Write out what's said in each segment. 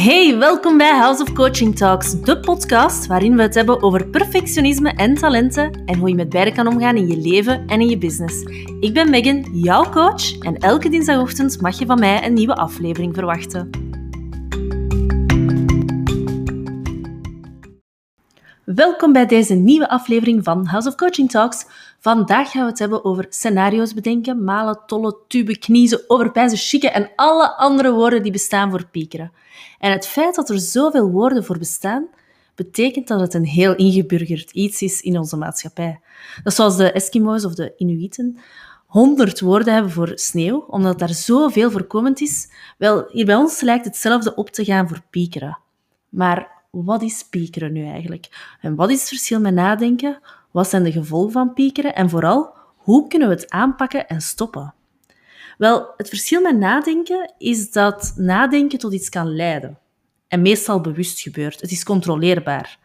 Hey, welkom bij House of Coaching Talks, de podcast waarin we het hebben over perfectionisme en talenten en hoe je met beide kan omgaan in je leven en in je business. Ik ben Megan, jouw coach, en elke dinsdagochtend mag je van mij een nieuwe aflevering verwachten. Welkom bij deze nieuwe aflevering van House of Coaching Talks. Vandaag gaan we het hebben over scenario's bedenken, malen, tollen, tuben, kniezen, overpijzen, chicken en alle andere woorden die bestaan voor piekeren. En het feit dat er zoveel woorden voor bestaan, betekent dat het een heel ingeburgerd iets is in onze maatschappij. Dat is zoals de Eskimo's of de Inuiten honderd woorden hebben voor sneeuw, omdat daar zoveel voorkomend is. Wel, hier bij ons lijkt hetzelfde op te gaan voor piekeren. Maar wat is piekeren nu eigenlijk? En wat is het verschil met nadenken? Wat zijn de gevolgen van piekeren? En vooral, hoe kunnen we het aanpakken en stoppen? Wel, het verschil met nadenken is dat nadenken tot iets kan leiden. En meestal bewust gebeurt. Het is controleerbaar.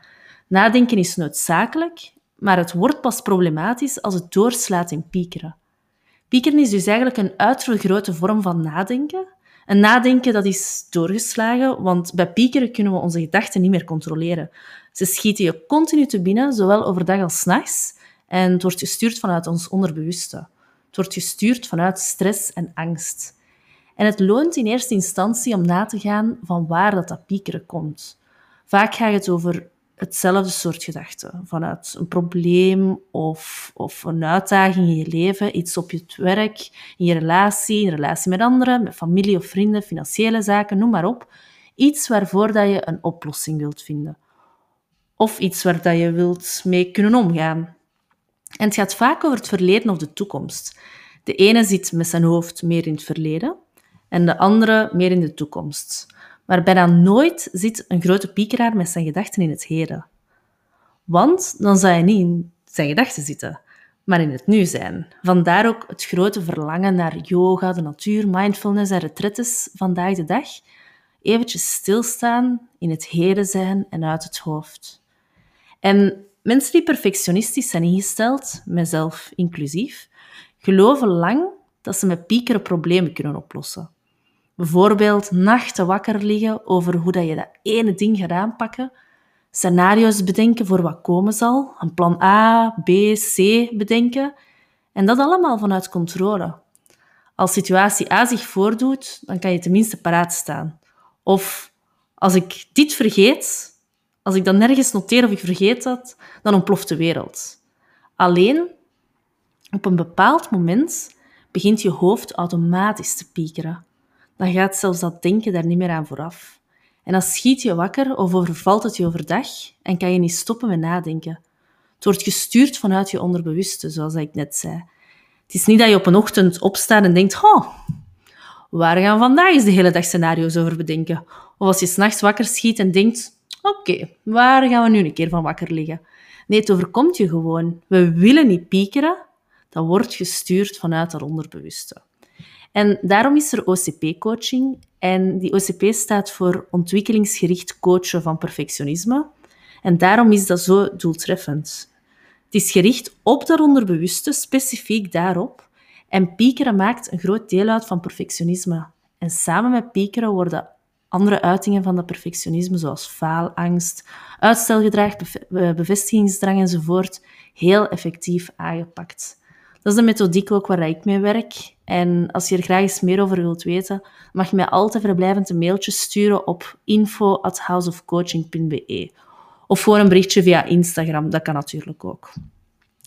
Nadenken is noodzakelijk, maar het wordt pas problematisch als het doorslaat in piekeren. Piekeren is dus eigenlijk een uitvergrote vorm van nadenken. En nadenken dat is doorgeslagen, want bij piekeren kunnen we onze gedachten niet meer controleren. Ze schieten je continu te binnen, zowel overdag als nachts, en het wordt gestuurd vanuit ons onderbewuste. Het wordt gestuurd vanuit stress en angst. En het loont in eerste instantie om na te gaan van waar dat, dat piekeren komt. Vaak gaat het over hetzelfde soort gedachten. Vanuit een probleem of, of een uitdaging in je leven, iets op je werk, in je relatie, in relatie met anderen, met familie of vrienden, financiële zaken, noem maar op. Iets waarvoor dat je een oplossing wilt vinden. Of iets waar dat je wilt mee kunnen omgaan. En het gaat vaak over het verleden of de toekomst. De ene zit met zijn hoofd meer in het verleden en de andere meer in de toekomst. Maar bijna nooit zit een grote piekeraar met zijn gedachten in het heden. Want dan zou hij niet in zijn gedachten zitten, maar in het nu zijn. Vandaar ook het grote verlangen naar yoga, de natuur, mindfulness en retretes vandaag de dag. Eventjes stilstaan, in het heden zijn en uit het hoofd. En Mensen die perfectionistisch zijn ingesteld, mijzelf inclusief, geloven lang dat ze met piekeren problemen kunnen oplossen. Bijvoorbeeld nachten wakker liggen over hoe dat je dat ene ding gaat aanpakken, scenario's bedenken voor wat komen zal, een plan A, B, C bedenken en dat allemaal vanuit controle. Als situatie A zich voordoet, dan kan je tenminste paraat staan. Of als ik dit vergeet, als ik dat nergens noteer of ik vergeet dat, dan ontploft de wereld. Alleen, op een bepaald moment begint je hoofd automatisch te piekeren. Dan gaat zelfs dat denken daar niet meer aan vooraf. En dan schiet je wakker of overvalt het je overdag en kan je niet stoppen met nadenken. Het wordt gestuurd vanuit je onderbewuste, zoals ik net zei. Het is niet dat je op een ochtend opstaat en denkt, oh, waar gaan we vandaag eens de hele dag scenario's over bedenken? Of als je s'nachts wakker schiet en denkt, Oké, waar gaan we nu een keer van wakker liggen? Nee, het overkomt je gewoon. We willen niet piekeren. Dat wordt gestuurd vanuit dat onderbewuste. En daarom is er OCP-coaching. En die OCP staat voor ontwikkelingsgericht coachen van perfectionisme. En daarom is dat zo doeltreffend. Het is gericht op dat onderbewuste, specifiek daarop. En piekeren maakt een groot deel uit van perfectionisme. En samen met piekeren worden andere uitingen van dat perfectionisme, zoals faalangst, uitstelgedrag, eh, bevestigingsdrang enzovoort, heel effectief aangepakt. Dat is de methodiek ook waar ik mee werk. En als je er graag eens meer over wilt weten, mag je mij altijd verblijvend een mailtje sturen op info.houseofcoaching.be. Of gewoon een berichtje via Instagram, dat kan natuurlijk ook.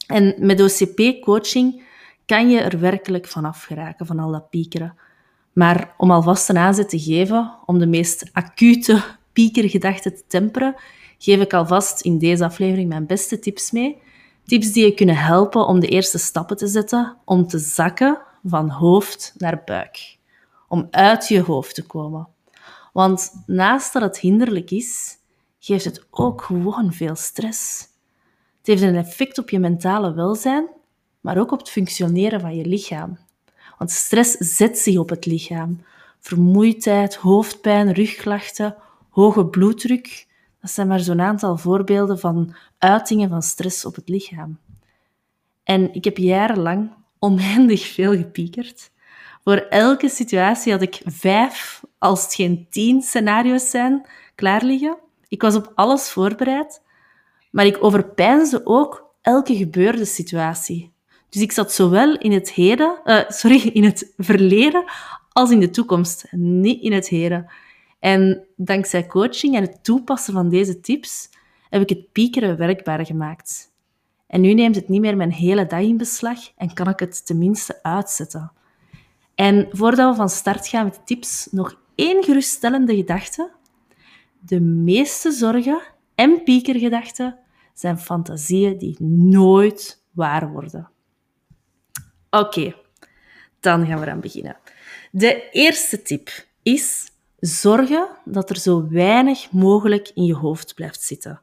En met OCP-coaching kan je er werkelijk vanaf geraken, van al dat piekeren. Maar om alvast een aanzet te geven, om de meest acute piekergedachten te temperen, geef ik alvast in deze aflevering mijn beste tips mee. Tips die je kunnen helpen om de eerste stappen te zetten, om te zakken van hoofd naar buik. Om uit je hoofd te komen. Want naast dat het hinderlijk is, geeft het ook gewoon veel stress. Het heeft een effect op je mentale welzijn, maar ook op het functioneren van je lichaam. Want stress zet zich op het lichaam. Vermoeidheid, hoofdpijn, rugklachten, hoge bloeddruk. Dat zijn maar zo'n aantal voorbeelden van uitingen van stress op het lichaam. En ik heb jarenlang oneindig veel gepiekerd. Voor elke situatie had ik vijf, als het geen tien scenario's zijn, klaar liggen. Ik was op alles voorbereid, maar ik overpeinsde ook elke gebeurde situatie. Dus ik zat zowel in het heden, uh, sorry, in het verleden als in de toekomst, niet in het heden. En dankzij coaching en het toepassen van deze tips heb ik het piekeren werkbaar gemaakt. En nu neemt het niet meer mijn hele dag in beslag en kan ik het tenminste uitzetten. En voordat we van start gaan met de tips, nog één geruststellende gedachte. De meeste zorgen en piekergedachten zijn fantasieën die nooit waar worden. Oké, dan gaan we aan beginnen. De eerste tip is zorgen dat er zo weinig mogelijk in je hoofd blijft zitten.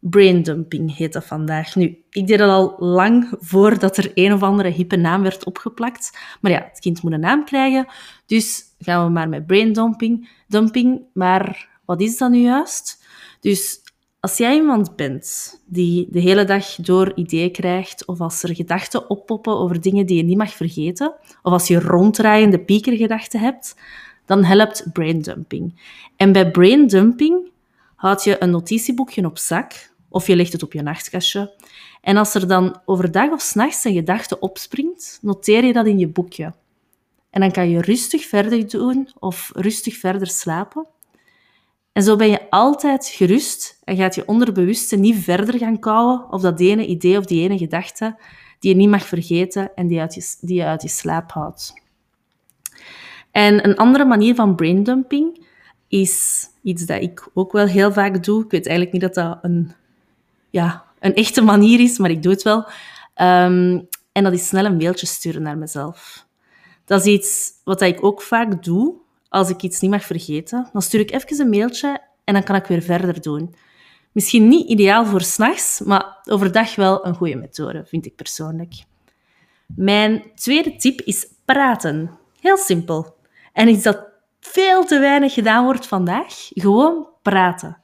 Braindumping heet dat vandaag. Nu, ik deed dat al lang voordat er een of andere hippe naam werd opgeplakt. Maar ja, het kind moet een naam krijgen. Dus gaan we maar met braindumping. Dumping, maar wat is dat nu juist? Dus als jij iemand bent die de hele dag door ideeën krijgt, of als er gedachten oppoppen over dingen die je niet mag vergeten, of als je ronddraaiende piekergedachten hebt, dan helpt braindumping. En bij braindumping houd je een notitieboekje op zak, of je legt het op je nachtkastje. En als er dan overdag of s'nachts een gedachte opspringt, noteer je dat in je boekje. En dan kan je rustig verder doen of rustig verder slapen. En zo ben je altijd gerust en gaat je onderbewuste niet verder gaan kouwen of dat ene idee of die ene gedachte die je niet mag vergeten en die, uit die je uit je slaap houdt. En een andere manier van braindumping is iets dat ik ook wel heel vaak doe. Ik weet eigenlijk niet dat dat een, ja, een echte manier is, maar ik doe het wel. Ehm, en dat is snel een mailtje sturen naar mezelf. Dat is iets wat ik ook vaak doe als ik iets niet mag vergeten. Dan stuur ik even een mailtje en dan kan ik weer verder doen. Misschien niet ideaal voor s'nachts, maar overdag wel een goede methode, vind ik persoonlijk. Mijn tweede tip is praten. Heel simpel. En iets dat veel te weinig gedaan wordt vandaag. Gewoon praten.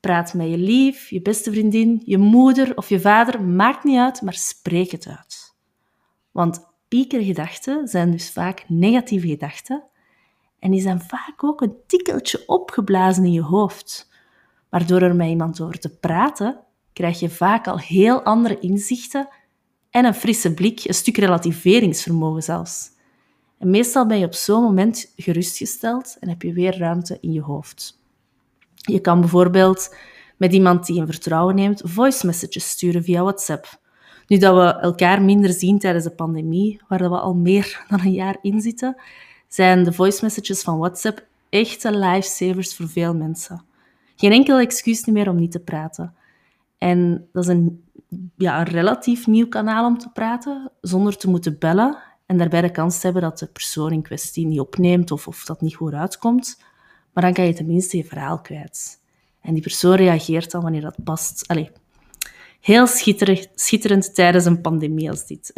Praat met je lief, je beste vriendin, je moeder of je vader, maakt niet uit, maar spreek het uit. Want piekergedachten zijn dus vaak negatieve gedachten en die zijn vaak ook een tikkeltje opgeblazen in je hoofd. Maar door er met iemand over te praten, krijg je vaak al heel andere inzichten en een frisse blik, een stuk relativeringsvermogen zelfs. Meestal ben je op zo'n moment gerustgesteld en heb je weer ruimte in je hoofd. Je kan bijvoorbeeld met iemand die in vertrouwen neemt voice messages sturen via WhatsApp. Nu dat we elkaar minder zien tijdens de pandemie, waar we al meer dan een jaar in zitten, zijn de voice messages van WhatsApp echte lifesavers voor veel mensen. Geen enkel excuus meer om niet te praten. En dat is een, ja, een relatief nieuw kanaal om te praten, zonder te moeten bellen en daarbij de kans te hebben dat de persoon in kwestie niet opneemt of, of dat niet goed uitkomt. Maar dan kan je tenminste je verhaal kwijt. En die persoon reageert dan wanneer dat past. Allee, heel schitterend, tijdens een pandemie als dit.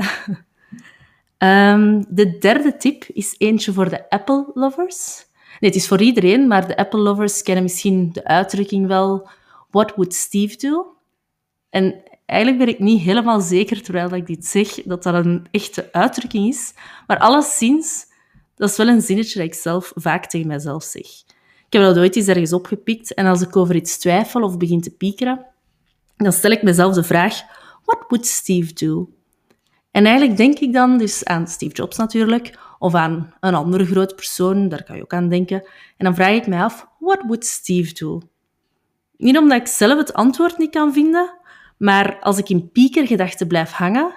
Um, de derde tip is eentje voor de Apple-lovers. Nee, het is voor iedereen, maar de Apple-lovers kennen misschien de uitdrukking wel What would Steve do? En eigenlijk ben ik niet helemaal zeker, terwijl ik dit zeg, dat dat een echte uitdrukking is. Maar alleszins, dat is wel een zinnetje dat ik zelf vaak tegen mezelf zeg. Ik heb dat ooit eens ergens opgepikt en als ik over iets twijfel of begin te piekeren, dan stel ik mezelf de vraag, what would Steve do? En eigenlijk denk ik dan dus aan Steve Jobs natuurlijk, of aan een andere grote persoon, daar kan je ook aan denken. En dan vraag ik mij af, what would Steve do? Niet omdat ik zelf het antwoord niet kan vinden, maar als ik in piekergedachten blijf hangen,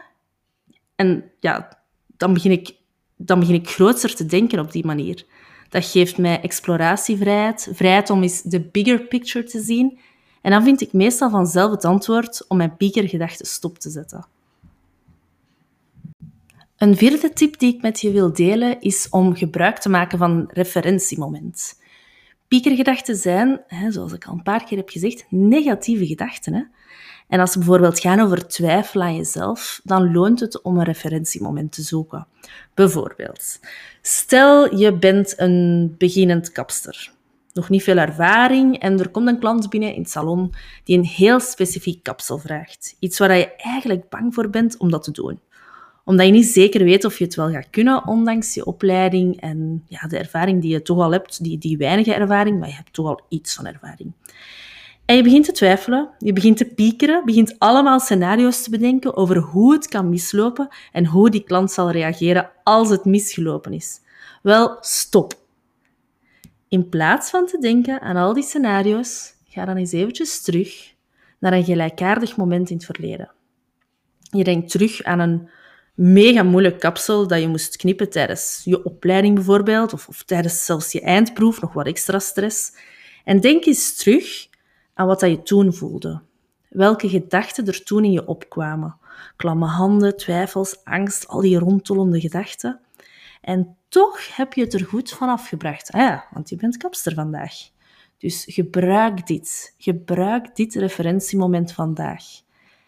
en ja, dan begin ik, dan begin ik grootser te denken op die manier. Dat geeft mij exploratievrijheid, vrijheid om eens de bigger picture te zien. En dan vind ik meestal vanzelf het antwoord om mijn piekergedachten stop te zetten. Een vierde tip die ik met je wil delen is om gebruik te maken van referentiemoment. Piekergedachten zijn, zoals ik al een paar keer heb gezegd, negatieve gedachten. En als ze bijvoorbeeld gaan over twijfel aan jezelf, dan loont het om een referentiemoment te zoeken. Bijvoorbeeld, stel je bent een beginnend kapster. Nog niet veel ervaring en er komt een klant binnen in het salon die een heel specifiek kapsel vraagt. Iets waar je eigenlijk bang voor bent om dat te doen Omdat je niet zeker weet of je het wel gaat kunnen, ondanks je opleiding en ja, de ervaring die je toch al hebt, die, die weinige ervaring, maar je hebt toch al iets van ervaring. En je begint te twijfelen, je begint te piekeren, begint allemaal scenario's te bedenken over hoe het kan mislopen en hoe die klant zal reageren als het misgelopen is. Wel, stop. In plaats van te denken aan al die scenario's, ga dan eens eventjes terug naar een gelijkaardig moment in het verleden. Je denkt terug aan een mega moeilijk kapsel dat je moest knippen tijdens je opleiding bijvoorbeeld, of, of tijdens zelfs je eindproef, nog wat extra stress. En denk eens terug aan wat dat je toen voelde. Welke gedachten er toen in je opkwamen. Klamme handen, twijfels, angst, al die rondtollende gedachten. En toch heb je het er goed van afgebracht. Ah ja, want je bent kapster vandaag. Dus gebruik dit. Gebruik dit referentiemoment vandaag.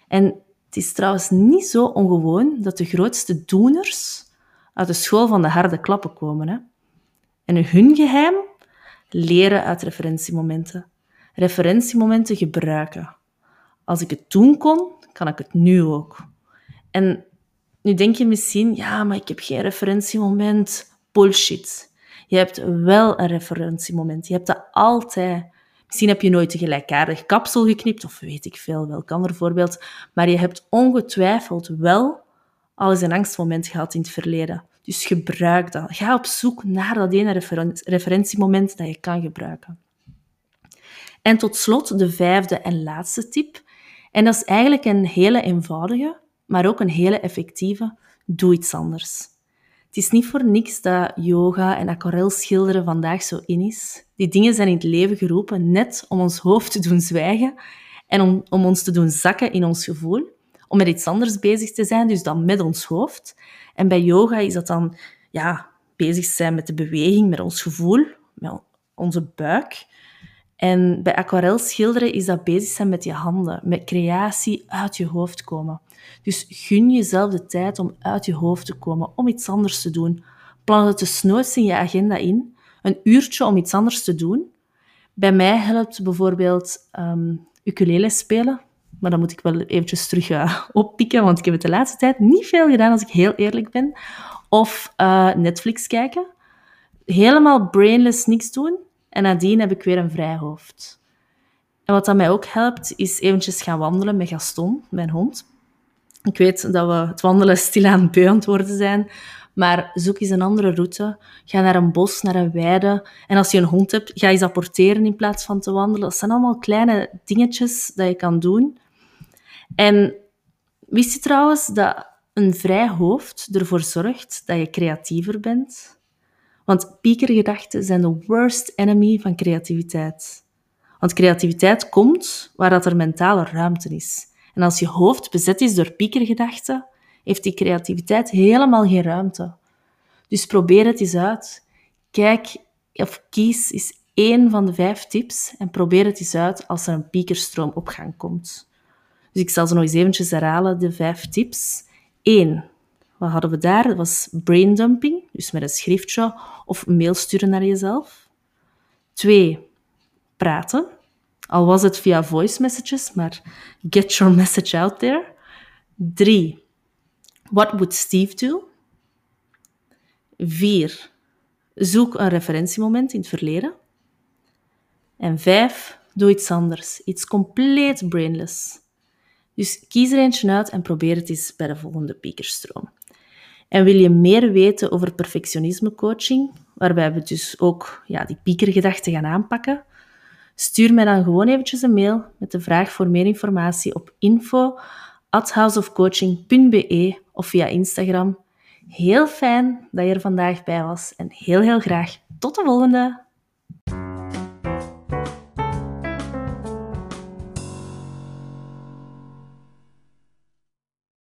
En het is trouwens niet zo ongewoon dat de grootste doeners uit de school van de harde klappen komen. Hè? En hun geheim? Leren uit referentiemomenten. Referentiemomenten gebruiken. Als ik het toen kon, kan ik het nu ook. En nu denk je misschien, ja, maar ik heb geen referentiemoment. Bullshit. Je hebt wel een referentiemoment. Je hebt dat altijd. Misschien heb je nooit een gelijkaardig kapsel geknipt, of weet ik veel, welk ander voorbeeld. Maar je hebt ongetwijfeld wel al eens een angstmoment gehad in het verleden. Dus gebruik dat. Ga op zoek naar dat ene referentiemoment dat je kan gebruiken. En tot slot de vijfde en laatste tip. En dat is eigenlijk een hele eenvoudige, maar ook een hele effectieve. Doe iets anders. Het is niet voor niks dat yoga en aquarelschilderen vandaag zo in is. Die dingen zijn in het leven geroepen net om ons hoofd te doen zwijgen en om, om ons te doen zakken in ons gevoel. Om met iets anders bezig te zijn, dus dan met ons hoofd. En bij yoga is dat dan ja, bezig zijn met de beweging, met ons gevoel, met onze buik. En bij aquarelschilderen is dat bezig zijn met je handen, met creatie uit je hoofd komen. Dus gun jezelf de tijd om uit je hoofd te komen, om iets anders te doen. Plan het desnoods in je agenda in, een uurtje om iets anders te doen. Bij mij helpt bijvoorbeeld um, ukulele spelen, maar dan moet ik wel eventjes terug uh, oppikken, want ik heb het de laatste tijd niet veel gedaan, als ik heel eerlijk ben. Of uh, Netflix kijken. Helemaal brainless niks doen. En nadien heb ik weer een vrij hoofd. En wat dat mij ook helpt, is eventjes gaan wandelen met Gaston, mijn hond. Ik weet dat we het wandelen stilaan beu aan het worden zijn, maar zoek eens een andere route. Ga naar een bos, naar een weide. En als je een hond hebt, ga eens apporteren in plaats van te wandelen. Dat zijn allemaal kleine dingetjes dat je kan doen. En wist je trouwens dat een vrij hoofd ervoor zorgt dat je creatiever bent? Want piekergedachten zijn de worst enemy van creativiteit. Want creativiteit komt waar dat er mentale ruimte is. En als je hoofd bezet is door piekergedachten, heeft die creativiteit helemaal geen ruimte. Dus probeer het eens uit. Kijk of kies eens één van de vijf tips en probeer het eens uit als er een piekerstroom op gang komt. Dus ik zal ze nog eens eventjes herhalen, de vijf tips. 1. Wat hadden we daar? Dat was braindumping, dus met een schriftje of een mail sturen naar jezelf. 2. Praten. Al was het via voice messages, maar get your message out there. 3. What would Steve do? 4. Zoek een referentiemoment in het verleden. En 5. Doe iets anders. Iets compleet brainless. Dus kies er eentje uit en probeer het eens bij de volgende piekerstroom. En wil je meer weten over perfectionisme coaching, waarbij we dus ook ja, die piekergedachten gaan aanpakken, stuur mij dan gewoon eventjes een mail met de vraag voor meer informatie op info houseofcoaching.be of via Instagram. Heel fijn dat je er vandaag bij was en heel heel graag tot de volgende!